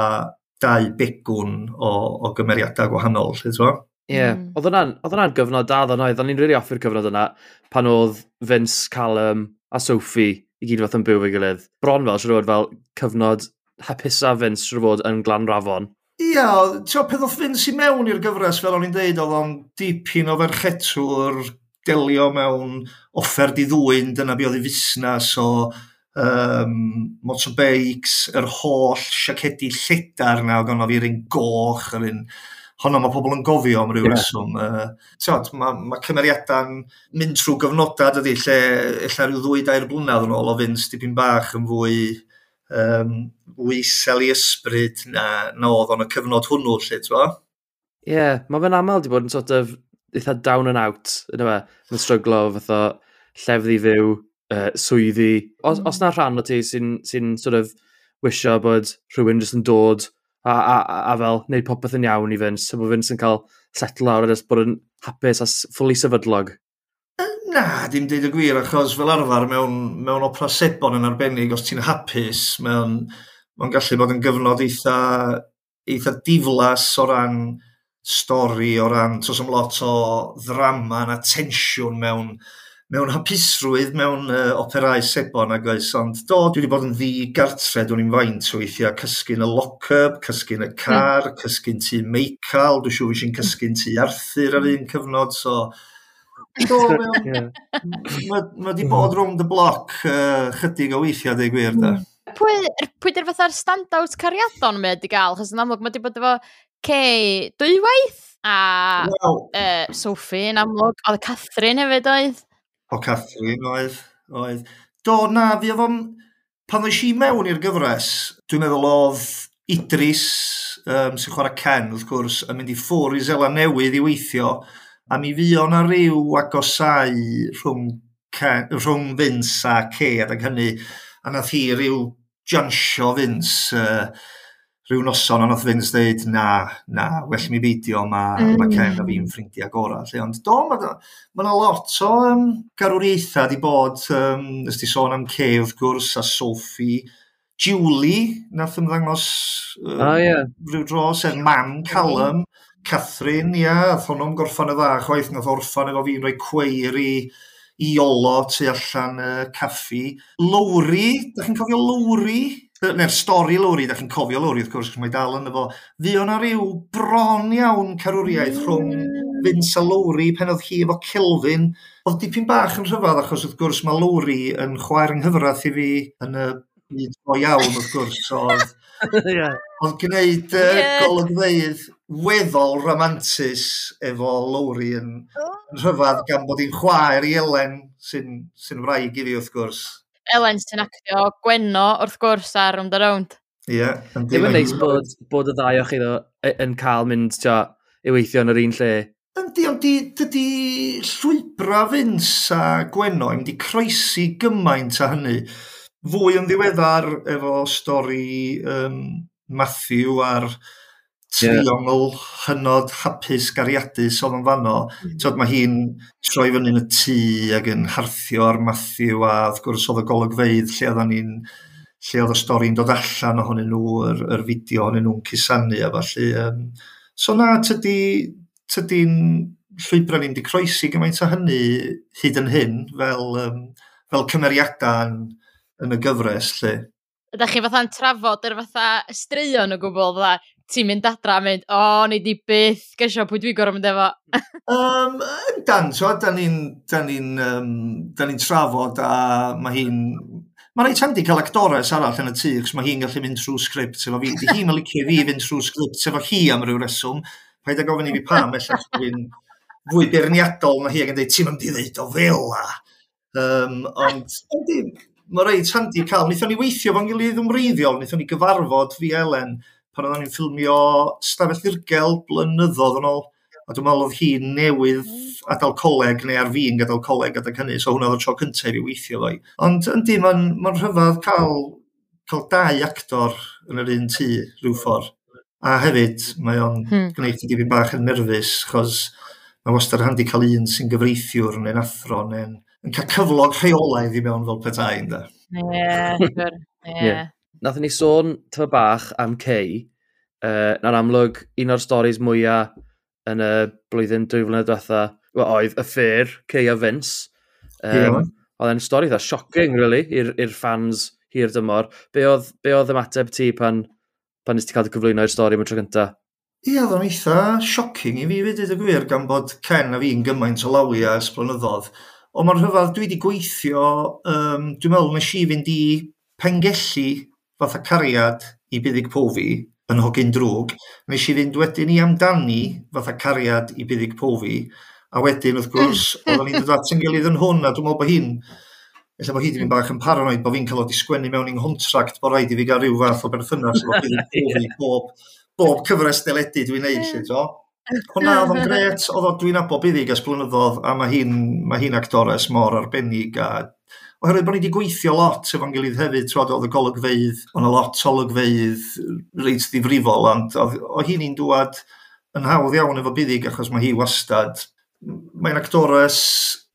dau begwn o, o gymeriadau gwahanol, lle ti'n Ie, yeah. mm. oedd hwnna'n gyfnod da ddyn oedd, o'n i'n rili really offi'r cyfnod yna pan oedd Vince, Callum a Sophie i gyd fath yn byw fe gilydd. Bron fel, siwr fod fel cyfnod hapusa Vince siwr fod yn glan rafon. Ie, yeah, ti'n peth oedd Vince i mewn i'r gyfres fel o'n i'n deud, oedd o'n dipyn o ferchetwr delio mewn offer di ddwy'n, dyna be oedd i fusnes o um, motorbikes, yr holl siacedi lledar na, oedd o'n fi'r un goch, yr un honno mae pobl yn gofio am ryw yeah. reswm. Uh, tiod, mae, ma cymeriadau'n mynd trwy gyfnodau dydy, lle illa rhyw ddwy dair blynedd yn ôl o fynd stipyn bach yn fwy um, fwy i ysbryd na, na oedd o'n y cyfnod hwnnw, lle, ti'n Ie, yeah, mae fe'n aml di bod yn sort of eitha down and out, yna fe, yn stryglo fath o llefydd i fyw, uh, swyddi. Os, os na rhan o ti sy'n sy, sort of wisio bod rhywun jyst yn dod a, a, a, a fel wneud popeth yn iawn i Vince, a bod Vince yn cael setl lawr a bod yn hapus a ffwli sefydlog. Na, dim deud y gwir, achos fel arfer mewn, mewn opera sebon yn arbennig, os ti'n hapus, mae'n gallu bod yn gyfnod eitha, eitha diflas o ran stori, o ran, tos am lot o ddrama na tensiwn mewn, mewn hapusrwydd mewn uh, operau sebon ag oes, ond do, dwi wedi bod yn ddi gartre, dwi'n i'n faint o weithiau, cysgu'n y lock-up, cysgu'n y car, mm. cysgu'n tu Meical, dwi'n siŵr eisiau'n cysgu'n tu Arthur ar un cyfnod, so... Do, mae wedi bod hmm. rownd y bloc uh, chydig o weithiau, dweud gwir, da. Hmm. Pwy, pwy dy'r fatha'r stand-out cariadon mae wedi gael? Chos yn amlwg, mae wedi bod efo Kay dwywaith a wow. uh, Sophie yn amlwg, oedd Catherine hefyd oedd. O Catherine, oedd, oedd. Do, na, fi efo'n... Pan ddweud i mewn i'r gyfres, dwi'n meddwl oedd Idris, um, sy'n chwarae Ken, wrth gwrs, yn mynd i ffwr i Zela Newydd i weithio, a mi fi o'na ryw agosau rhwng, Ken, rhwng Vince a Ced ac hynny, a nath hi ryw jansio Vince uh, rhyw noson ond oedd Vince dweud, na, na, well mi beidio, mae mm. ma Ken a fi'n ffrindiau gorau. Lle. Ond do, mae yna ma lot o um, garwriaethau di bod, um, ysdi sôn am Kay wrth gwrs, a Sophie, Julie, nath ymddangos um, oh, yeah. rhyw dro, sef er Mam Callum, Catherine, ia, yeah, ath hwnnw'n gorffan y dda, chwaith nath orffan efo fi'n rhoi cweir i, i olo tu allan y uh, caffi. Lowry, da chi'n cofio Lowry? neu'r stori Lowry, da chi'n cofio Lowry wrth gwrs, mae dal yn efo, fi na ryw bron iawn carwriaeth rhwng Vince a Lowry pen oedd hi efo Kelvin, oedd dipyn bach yn rhyfedd achos wrth gwrs mae Lowry yn chwaer yng nghyfraith i fi yn y byd o iawn wrth gwrs, so oedd yeah. gwneud uh, yeah. golygfeidd weddol romantis efo Lowry yn, yn rhyfedd gan bod hi'n chwaer i Elen sy'n sy, n, sy n wraig i fi wrth gwrs. Elen sy'n actio Gwenno wrth gwrs ar Round a Round. Ie. Yeah, Ddim yn neis bod, bod y ddau o'ch chi ddo yn cael mynd tio, i weithio yn yr un lle. Yndi, ond di, dydy llwybra Vince a Gwenno yn di croesi gymaint a hynny. Fwy yn ddiweddar efo stori um, Matthew a'r triongl yeah. hynod hapus gariadus oedd yn fanno. Mm. Tod, mae hi'n troi fyny yn y tŷ ac yn harthio ar Matthew a wrth gwrs oedd y golygfeidd lle oedd ni'n lle oedd y stori'n dod allan ohonyn nhw, yr, yr fideo ohonyn nhw'n cusanu a falle. Um, so na, tydi, tydi'n llwybrau ni'n di croesi gymaint o hynny hyd yn hyn fel, um, fel cymeriadau yn, yn y gyfres lle. Ydych chi fatha'n trafod yr fatha straeon o gwbl, fatha, ti'n mynd adra a mynd, o, oh, ni di byth, gesio, pwy dwi gorau mynd efo? um, dan, so, dan ni'n ni, um, ni trafod a mae hi'n... Mae'n rhaid tandi cael actores arall yn y tŷ, chos mae hi'n gallu mynd trwy sgript efo fi. Di hi'n licio fi fynd trwy sgript efo hi am ryw reswm. Paid a gofyn i fi pam, ella dwi'n fwy beirniadol na hi ac yn dweud, ti'n mynd i ddeud o fel a. Um, ond, mae'n rhaid tandi cael, wnaethon ni weithio fo'n gilydd yn wnaethon ni gyfarfod fi Elen, pan oedden ni'n ffilmio Stafell Ddirgel blynyddoedd yn ôl. A dwi'n meddwl oedd hi newydd mm. adael coleg neu ar fi'n gadael coleg adeg hynny, so hwnna oedd y tro cyntaf i weithio fo'i. Ond yndi, mae'n ma rhyfedd cael, cael dau actor yn yr un tŷ rhyw ffordd. A hefyd, mae o'n hmm. gwneud i fi bach yn nerfus, chos mae wastad handi cael un sy'n gyfreithiwr neu'n athro neu'n yn cael cyflog rheolaidd i mewn fel petai, ynda. Ie, yeah, yeah nath ni sôn tyfa bach am Cey, uh, na'n amlwg un o'r storys mwyaf yn y blwyddyn dwy flynedd diwetha, oedd y ffyr, Cey a Vince. Um, yeah. Oedd e'n stori dda, shocking, really, i'r fans hir dymor. Be oedd, be oedd ymateb ti pan, pan nes ti cael dy cyflwyno i'r stori mewn tro cynta? Ie, oedd o'n eitha shocking i fi fyd y gwir, gan bod Ken a fi'n gymaint o lawia ers blynyddoedd. Ond mae'r rhyfedd dwi wedi gweithio, um, dwi'n meddwl nes i fynd i pengellu fatha cariad i buddig pofi yn hogyn drwg. Nes i fynd wedyn i amdani fatha cariad i buddig pofi, a wedyn wrth gwrs, oeddwn i'n dod at yn gilydd yn hwn, a dwi'n meddwl bod hi'n, efallai bod hi wedi mynd bach yn paranoid bod fi'n cael oed i sgwennu mewn i'n hontract bod rhaid i fi gael rhyw fath o berthynas efo buddig pofi bob, bob cyfres deledu dwi'n neud, lle, to? Hwna oedd o'n gret, oedd o dwi'n abo buddig as blynyddoedd, a mae hi'n ma hi actores mor arbennig a oherwydd bod ni wedi gweithio lot efo'n gilydd hefyd, trod oedd y golygfeidd, ond y lot o olygfeidd reit ddifrifol, ond o hi'n i'n dŵad yn hawdd iawn efo buddig achos mae hi wastad. Mae'n actores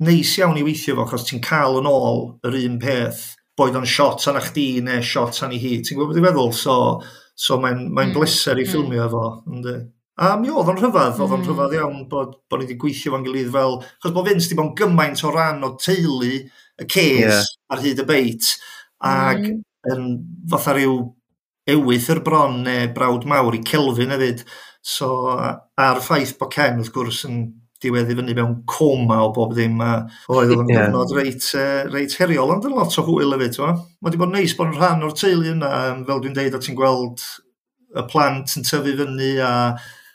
neis iawn i weithio fo, achos ti'n cael yn ôl yr un peth, boed o'n shot anna chdi neu shot anna hi. Ti'n gwybod beth i feddwl? So, so mae'n mae mm. bleser i mm. ffilmio efo. Ynddi. A mi oedd o'n rhyfedd, oedd o'n mm. rhyfedd iawn bod, bod ni wedi gweithio fo'n gilydd fel... Chos bod Vince wedi bod yn gymaint o ran o teulu y ces yeah. ar hyd y beit, ac mm. yn fatha rhyw ewyth yr bron neu brawd mawr i Kelvin hefyd. So, a'r ffaith bod Ken, wrth gwrs, yn diwedd i fyny mewn coma o bob ddim a oedd o'n yeah. gyfnod reit, uh, reit heriol ond yn lot o hwyl hefyd ma. Mae wedi bod yn neis bod yn rhan o'r teulu yna fel dwi'n deud a ti'n gweld y plant yn tyfu fyny a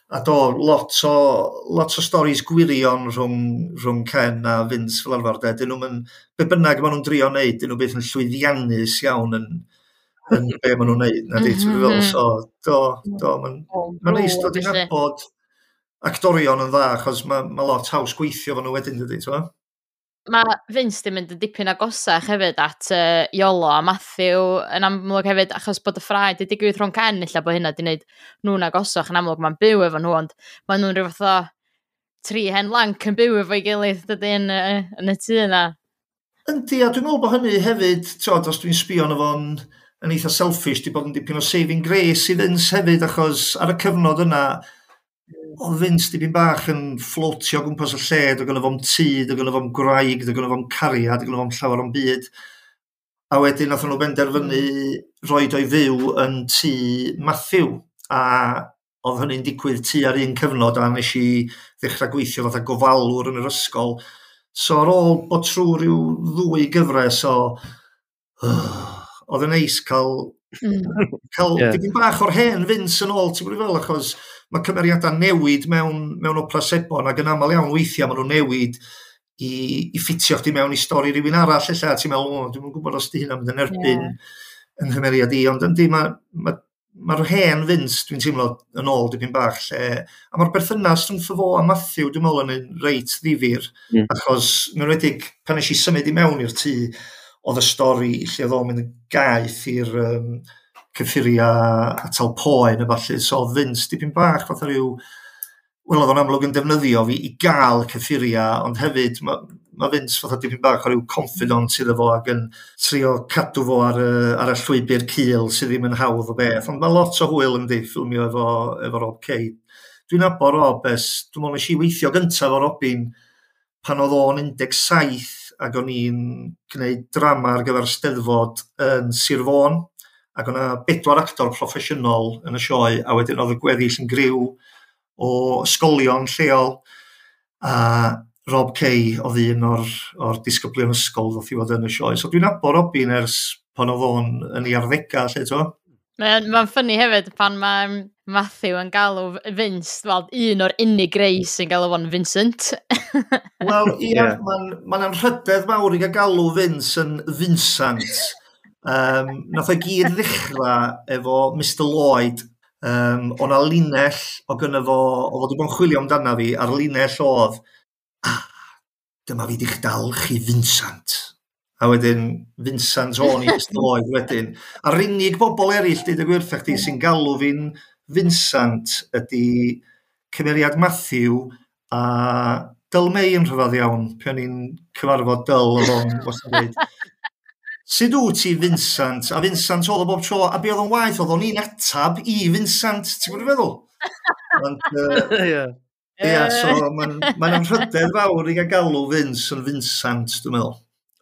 a do, lot o, lot o storys gwirion rhwng, rhwng Ken a Vince fel arfer, de. Dyn nhw'n, be bynnag maen nhw'n drio wneud, dyn nhw beth yn llwyddiannus iawn yn, yn be maen nhw'n wneud. Na dit, mm -hmm. so, do, do, mae'n ma neis dod i'n abod actorion yn dda, achos mae ma lot haws gweithio fan nhw wedyn, dydy, ti'n Mae Vince di mynd yn dipyn agosach hefyd at uh, Iolo a Matthew yn amlwg hefyd achos bod y ffrae wedi digwydd rhwng Ken illa bod hynna di wneud nhw'n agosach yn amlwg mae'n byw efo nhw ond mae nhw'n rhyw fath o tri hen lanc yn byw efo'i gilydd dydy yn, uh, yn y tu yna. Yndi, a dwi'n meddwl bod hynny hefyd, tiod, os dwi'n sbio na fo'n yn eitha selfish, di bod yn dipyn o saving grace i Vince hefyd achos ar y cyfnod yna Oedd Vince dipyn bach yn fflotio gwmpas y lle, dy gynnu fo'n tŷ, dy gynnu fo'n graig, dy gynnu fo'n cariad, dy gynnu fo'n llawer o'n byd. A wedyn nath nhw benderfynu roed o'i fyw yn tŷ Matthew. A oedd hynny'n digwydd tu ar un cyfnod a nes i ddechrau gweithio fatha gofalwr yn yr ysgol. So ar ôl bod trwy rhyw ddwy gyfres o... Uh, oedd yn eis cael... Hmm. Cael yeah. dipyn bach o'r hen Vince yn ôl, ti'n gwybod fel, achos mae cymeriadau newid mewn, mewn o plasebon ac yn aml iawn weithiau maen nhw'n newid i, i ffitio chdi mewn i stori rhywun arall lle ti'n meddwl, o, dwi'n gwybod os di hynna mynd yn erbyn yeah. yng nghymeriad i, ond yndi, mae'r ma, ma, ma hen Vince, dwi'n teimlo, yn ôl dipyn bach lle, a mae'r berthynas rhwng ffo a Matthew, dwi'n meddwl, yn un reit ddifur, mm. achos, mae'n wedi'i, pan eisiau symud i mewn i'r tŷ, oedd y stori lle oedd o'n mynd yn gaeth i'r um, cyffuria atal poen y falle. So oedd Vince dipyn bach fath o ryw... Wel, oedd o'n amlwg yn defnyddio fi i gael cyffuria, ond hefyd mae ma Vince fath o dipyn bach o ryw confidant iddo fo ac yn trio cadw fo ar y, ar y llwybr cil sydd ddim yn hawdd o beth. Ond mae lot o hwyl yn di ffilmio efo, efo Rob Cade. Dwi'n abo Rob es, dwi'n meddwl nes i weithio gyntaf o Robin pan oedd o'n 17 ac o'n i'n gwneud drama ar gyfer steddfod yn Sir Fôn Ac o'na bedwar actor proffesiynol yn y sioe, a wedyn oedd y gweddill yn griw o ysgolion lleol, a Rob Kay oedd un o'r, or disgyblion ysgol ddoth i fod yn y sioe. So dwi'n abor Robin ers pan oedd o'n yn ei arddega, lle to. Mae'n ma ffynnu hefyd pan mae Matthew yn galw Vince, wel, un o'r unig rei sy'n galw fo'n Vincent. Wel, ie, yeah. mae'n ma anrhydedd mawr i gael galw Vince yn Vincent. Um, nath o gyd ddechrau efo Mr Lloyd. Um, o'n a linell o gynnu fo, o fod i bod yn chwilio amdana fi, a'r linell oedd, ah, dyma fi di'ch dal chi Vincent. A wedyn, Vincent o'n i Mr Lloyd wedyn. A'r unig bobl eraill, dyd y gwirthach chdi, sy'n galw fi'n Vincent ydy cymeriad Matthew a Dyl May yn rhyfedd iawn, pe o'n i'n cyfarfod Dyl o fo'n wastad dweud. Sut wyt ti Vincent? A Vincent oedd o bob tro, a be oedd o'n waith, oedd o'n un atab i Vincent, ti'n gwybod feddwl? Ond, uh, yeah. Ie, yeah, so mae'n ma anrhydedd fawr i gael galw Vince yn Vincent, dwi'n meddwl.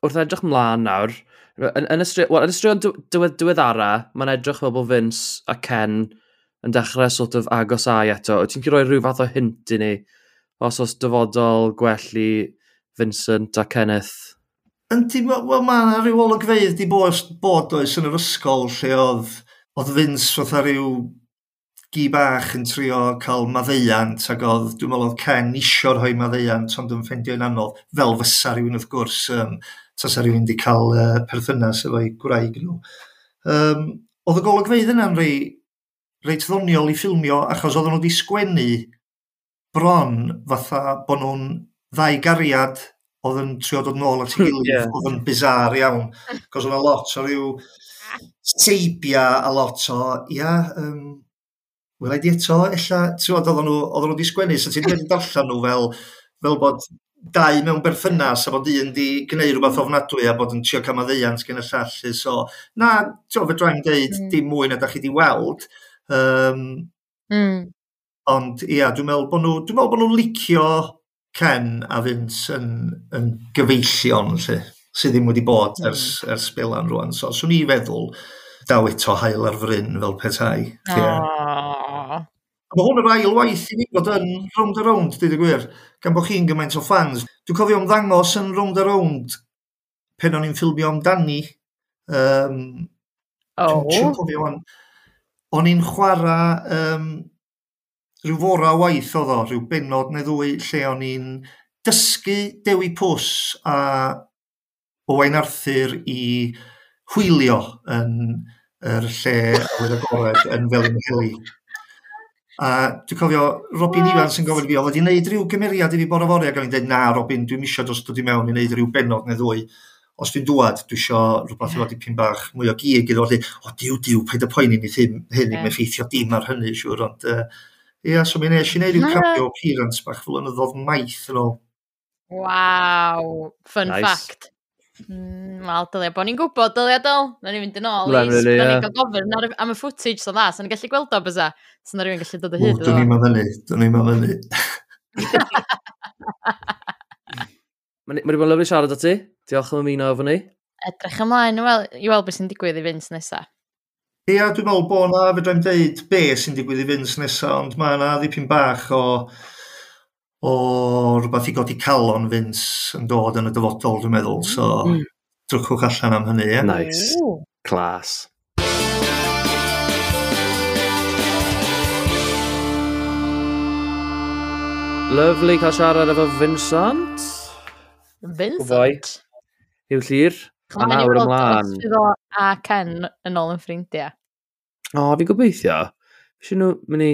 Wrth edrych mlaen nawr, yn, yn, ystri, well, yn ystrion diwedd, diweddara, mae'n edrych fel bod Vince a Ken yn dechrau sort of agos ai eto. Wyt ti'n rhoi rhyw fath o hint i ni os oes dyfodol gwellu Vincent a Kenneth? Yndi, wel mae yna rhyw olygfeidd di bod, bod oes yn yr ysgol lle oedd, oedd Vince fatha rhyw gi bach yn trio cael maddeiant ac oedd, dwi'n meddwl oedd Ken isio rhoi maddeiant ond yn ffendio'n anodd fel fysa rhywun wrth gwrs um, tasa rhywun wedi cael uh, perthynas efo'i gwraig nhw. Um, oedd y golygfeidd yna'n rei, reit ddoniol i ffilmio achos oedd nhw wedi sgwennu bron fatha bod nhw'n ddau gariad oedd yn trio dod nôl at ei hmm, gilydd, yeah. oedd yn bizar iawn. Cos oedd lot o ryw seibia a lot o, ia, um, wel di eto, ella, ti'n oedd nhw, oedd nhw di sgwennu, so ti'n wedi darllen nhw fel, fel bod dau mewn berthynas a bod un di gwneud rhywbeth ofnadwy a bod yn trio cael maddeiant gen y llall. So, na, ti'n oedd fedrai'n dweud, mm. dim mwy na da chi di weld. Um, mm. Ond, ia, dwi'n meddwl bod nhw, dwi'n meddwl bod nhw'n licio Ken a Vince yn, yn gyfeillion lle, sydd ddim wedi bod hmm. ers, ers Belan rwan. So, swn i feddwl, daw eto hael ar fryn fel petai. Oh. Mae hwn yr ail waith i ni bod yn round a round, dweud y gwir, gan bod chi'n gymaint o fans. Dwi'n cofio ymddangos yn round a round pen o'n i'n ffilmio amdani. Um, oh. Dwi'n cofio o'n, o'n i'n chwarae um, rhyw fora waith oedd o, rhyw benod neu ddwy, lle o'n i'n dysgu Dewi Pws a Owain Arthur i hwylio yn yr lle awydd agored yn fel yn heli. A dwi'n cofio Robin Evans yn gofyn fi, oedd wedi gwneud rhyw gymeriad i fi bore fori ac o'n i'n dweud, na Robin, dwi'n misio dros dod i mewn i wneud rhyw benod neu ddwy. Os dwi'n dwad, dwi isio rhywbeth efo dipyn bach mwy o gig iddo, o diw, diw, paid y poeni ni hyn, hyn ddim effeithio dim ar hynny, siwr, ond uh, Ia, so mi nes i wneud i'w capio appearance bach fel yn y ddodd maith yn ôl. Waw, fun nice. fact. Mm, Wel, dylia bod ni'n gwybod, dylia dyl. Na ni'n mynd yn ôl. Really, Na yeah. ni'n cael gofyn ar, am y footage so dda, Sa'n ni'n gallu gweld o bysa. E. Sa'n na rhywun gallu dod o hyd. Dyn ni'n myfynnu, dyn ni'n myfynnu. Mae wedi bod yn lyflu siarad o ti. Diolch am ymuno efo ni. Edrych ymlaen, i weld beth sy'n digwydd i fynd nesaf. Ia, dwi'n meddwl bod 'na, fedrai'm deud be' sy'n digwydd i fynd nesa, ond mae yna ddipyn bach o o rhywbeth i godi calon Vince yn dod yn y dyfodol, dwi'n meddwl, mm. so mm. drychwch allan am hynny, ia? Nice. Clas. Lyfli cael siarad efo Vincent. Vincent? Gwboi. Yw llir. A nawr ymlaen. A Ken yn ôl yn ffrindiau. O, fi gobeithio. Fysio nhw mynd i,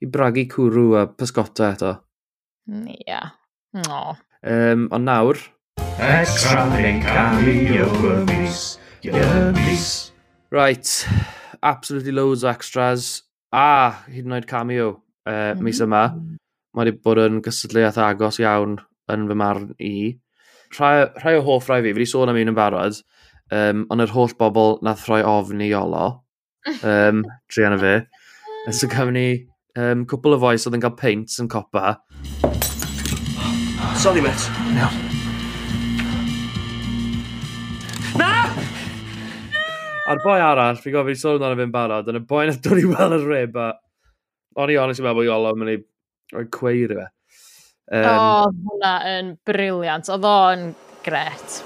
i bragu cwrw a pysgota eto. Ia. Yeah. No. Um, ond nawr... Extra yn cael ei o'r mis. Right. Absolutely loads of extras. A, hyd yn oed cameo uh, mis mm-hmm. yma. Mae wedi bod yn gysylltiad agos iawn yn fy marn i rhai, rhai o hoff rai fi, fi wedi sôn am un yn barod, um, ond yr holl bobl nath rhoi ofn i olo, um, drian y fi. So gafon ni um, cwpl o foes oedd yn cael paint yn copa. Sorry, Matt. No. Na! A'r boi arall, fi'n gofyn i sôn amdano fe'n barod, yn y boi nath dod i weld y rib, a o'n i honest i'n meddwl bod i olo yn mynd i roi cweir i fe. Um, oh, hwnna yn briliant. Oedd o'n gret.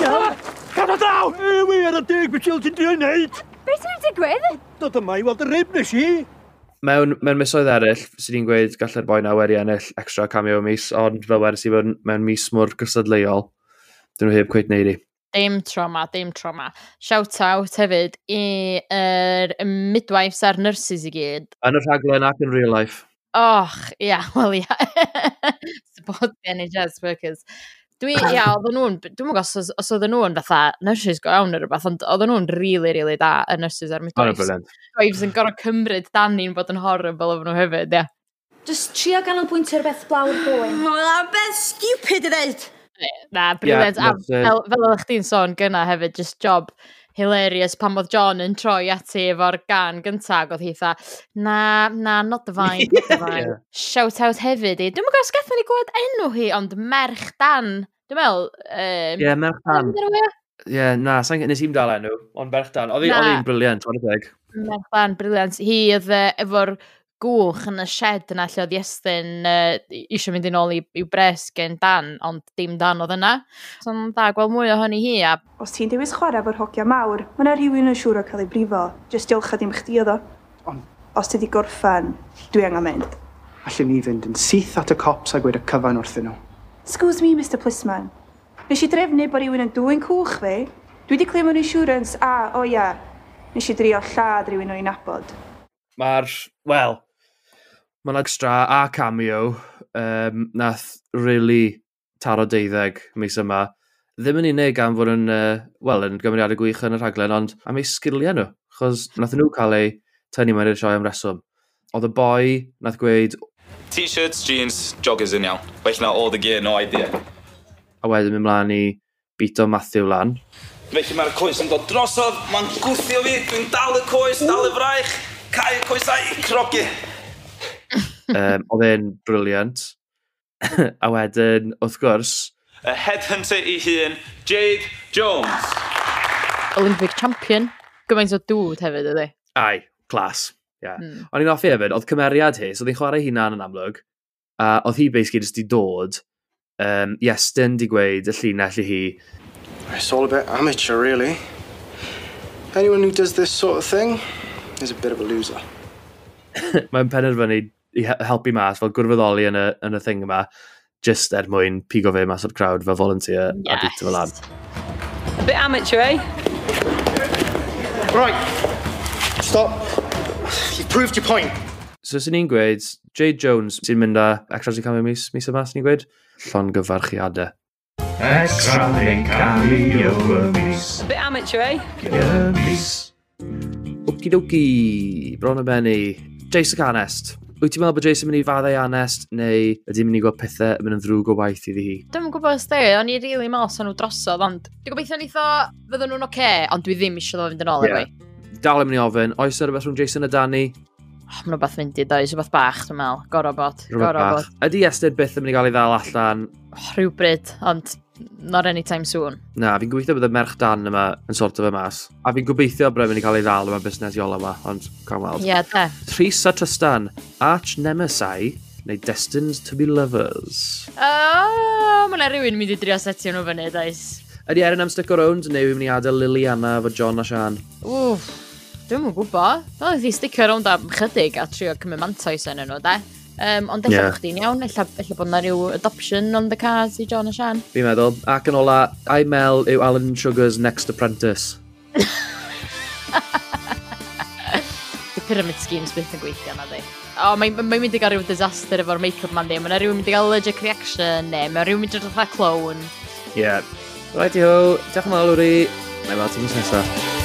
Yeah. Gan o draw! Ewi ar y dig, beth ti'n di wneud? Beth yw'n digwydd? Dod yma i weld y rib nes i. Mewn, mewn misoedd eraill, sydd ni'n gweud gallai'r boi na wedi ennill extra cameo mis, ond fel wedi sydd mewn, mewn mis mwyr gysadleol, dyn nhw heb cweith neud i. Dim trauma, dim trauma. Shout out hefyd i er midwives a'r nurses i gyd. Yn y rhaglen ac yn real life. Och, ia, wel ia. Support the NHS workers. Dwi, ia, oedden nhw'n, dwi'n mwyn os, os oedden nhw'n fatha nurses go iawn neu rhywbeth, ond oedden nhw'n really, really da y nurses ar midwives. Midwives yn gorau cymryd dani'n bod yn horrible efo nhw hefyd, ia. Just trio ganolbwyntio beth blaw'r bwyn. Mae'n beth stupid i ddeud! Na, brilliant. Yeah, fel, fel o'ch di'n sôn gyna hefyd, just job hilarious pan oedd John yn troi ati efo'r gan gyntaf, oedd hi tha, na, na, not the vine, not the vine. yeah. Shout out hefyd i, dwi'n mwyn gwybod sgaethon ni gwybod enw hi, ond merch dan, dwi'n meddwl... Um, yeah, merch dan. E? Ie, yeah, na, sa'n nes i'n dal enw, ond merch dan. Oedd hi'n briliant, o'n i ddeg. Merch dan, briliant. Hi oedd e efo'r gwch yn y shed yna lle oedd Iestyn uh, eisiau mynd i nôl i'w bres gen Dan, ond dim Dan oedd yna. So yn dda gweld mwy o hynny hi a... Os ti'n dewis chwarae fo'r hogia mawr, mae yna rhywun yn siŵr o cael ei brifo. Jyst diolch a ddim chdi oedd o. Ond... Os ti di gorffan, dwi angen mynd. Allen ni fynd yn syth at y cops a gweud y cyfan wrthyn nhw. Excuse me, Mr Plisman. Nes i drefnu bod rhywun yn dwy'n cwch fi. Dwi wedi claim o'n insurance a, o oh, ia, yeah. nes i drio lladd rhywun o'n i'n nabod. Mae'r, wel, Mae'n extra a cameo um, nath really taro deuddeg mis yma. Ddim yn unig am fod yn, uh, wel, yn gymeriadau gwych yn y rhaglen, ond am ei sgiliau nhw. Chos nath nhw cael eu tynnu mewn i'r sioe am reswm. Oedd y boi nath gweud... T-shirts, jeans, joggers yn iawn. Well na all the gear, no idea. A wedyn mynd mlaen i bito Matthew lan. Felly mae'r coes yn dod drosodd, mae'n gwthio fi, dwi'n dal y coes, dal y fraich, cael y coesau i crogi. Um, oedd e'n briliant. a wedyn, wrth gwrs... Y headhunter i hun, Jade Jones. Olympic champion. Gymaint o dŵd hefyd ydy. Ai, clas. Yeah. Mm. O'n i'n offi hefyd, oedd cymeriad hi, so oedd hi'n chwarae hunan yn amlwg. A uh, oedd hi basically jyst i dod. Um, Iestyn di gweud y llinell i hi. It's all a bit amateur, really. Anyone who does this sort of thing is a bit of a loser. Mae'n penderfynu i helpu mas, fel gwrfoddoli yn y, yn y thing yma, just er mwyn pigo fe mas o'r crowd fel volunteer yes. a bit fel lan. A bit amateur, eh? Right. Stop. You've proved your point. So, sy'n ni'n gweud, Jade Jones sy'n mynd â extras i cameo mis, mis yma, sy'n ni'n gweud, llon gyfarchiadau. Extra yn cameo o'r mis. Bit amateur, eh? Gyr mis. Okidoki, bron y benni. Jason Canest. Wyt ti'n meddwl bod Jason yn mynd i faddau anest, neu ydy'n mynd i gweld pethau yn mynd yn ddrwg o waith iddi hi? Dwi'n yn gwybod ysdi, o'n i rili really mos o'n nhw drosodd, ond dwi'n gobeithio ni ddo fydden nhw'n oce, okay, ond dwi ddim eisiau ddod fynd yn ôl yeah. efo Dal yn mynd i ofyn, oes yr rhywbeth rhwng Jason a Danny? Oh, Mae'n rhywbeth fynd i does, rhywbeth bach, dwi'n meddwl. Gorobod, gorobod. Ydy Esther byth yn mynd i gael ei ddal allan? Oh, rhywbryd, ond not anytime soon. Na, fi'n gobeithio bod y merch dan yma yn sort of y mas. A fi'n gobeithio bod mynd i cael ei ddal yma busnes iol yma, ond cael weld. Ie, yeah, te. Rhys a Tristan, arch nemesi, neu destined to be lovers. Oh, mae'n rhywun mynd i drio setio nhw fyny, dais. Ydy Erin am stick around, neu fi'n mynd i adael Liliana fo John a Sian? Wff, dwi'n mwyn gwybod. Fel i ddi stick around am chydig a trio cymryd mantais yn nhw, de? Um, ond ella yeah. chdi'n iawn, ella, ella bod yna rhyw adoption on the cards i John a Sian. Fi'n meddwl. Ac yn ola, I Mel yw Alan Sugar's next apprentice. The Pyramid Scheme's byth yn gweithio na di. O, mae'n mae, mynd i gael rhyw disaster efo'r make-up man di. Mae'n rhywun mynd i gael allergic reaction, neu mae'n rhywun mynd i gael clown. Ie. Yeah. Right, ho, Diolch yn fawr, Lwri. Mae'n fawr ti'n nesaf.